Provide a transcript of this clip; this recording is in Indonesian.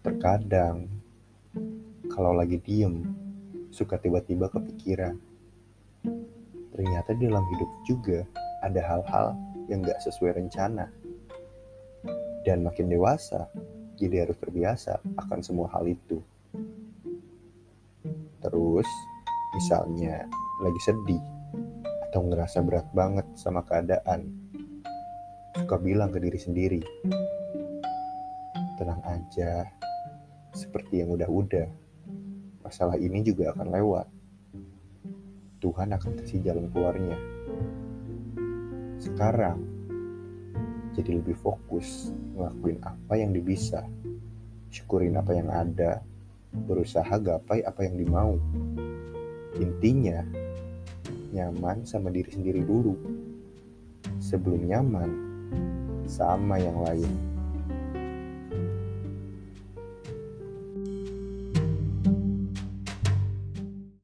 Terkadang, kalau lagi diem, suka tiba-tiba kepikiran. Ternyata dalam hidup juga ada hal-hal yang gak sesuai rencana. Dan makin dewasa, jadi harus terbiasa akan semua hal itu. Terus, misalnya lagi sedih atau ngerasa berat banget sama keadaan, suka bilang ke diri sendiri, tenang aja, seperti yang udah-udah. Masalah ini juga akan lewat. Tuhan akan kasih jalan keluarnya. Sekarang, jadi lebih fokus ngelakuin apa yang dibisa, syukurin apa yang ada, berusaha gapai apa yang dimau. Intinya, nyaman sama diri sendiri dulu. Sebelum nyaman, sama yang lain.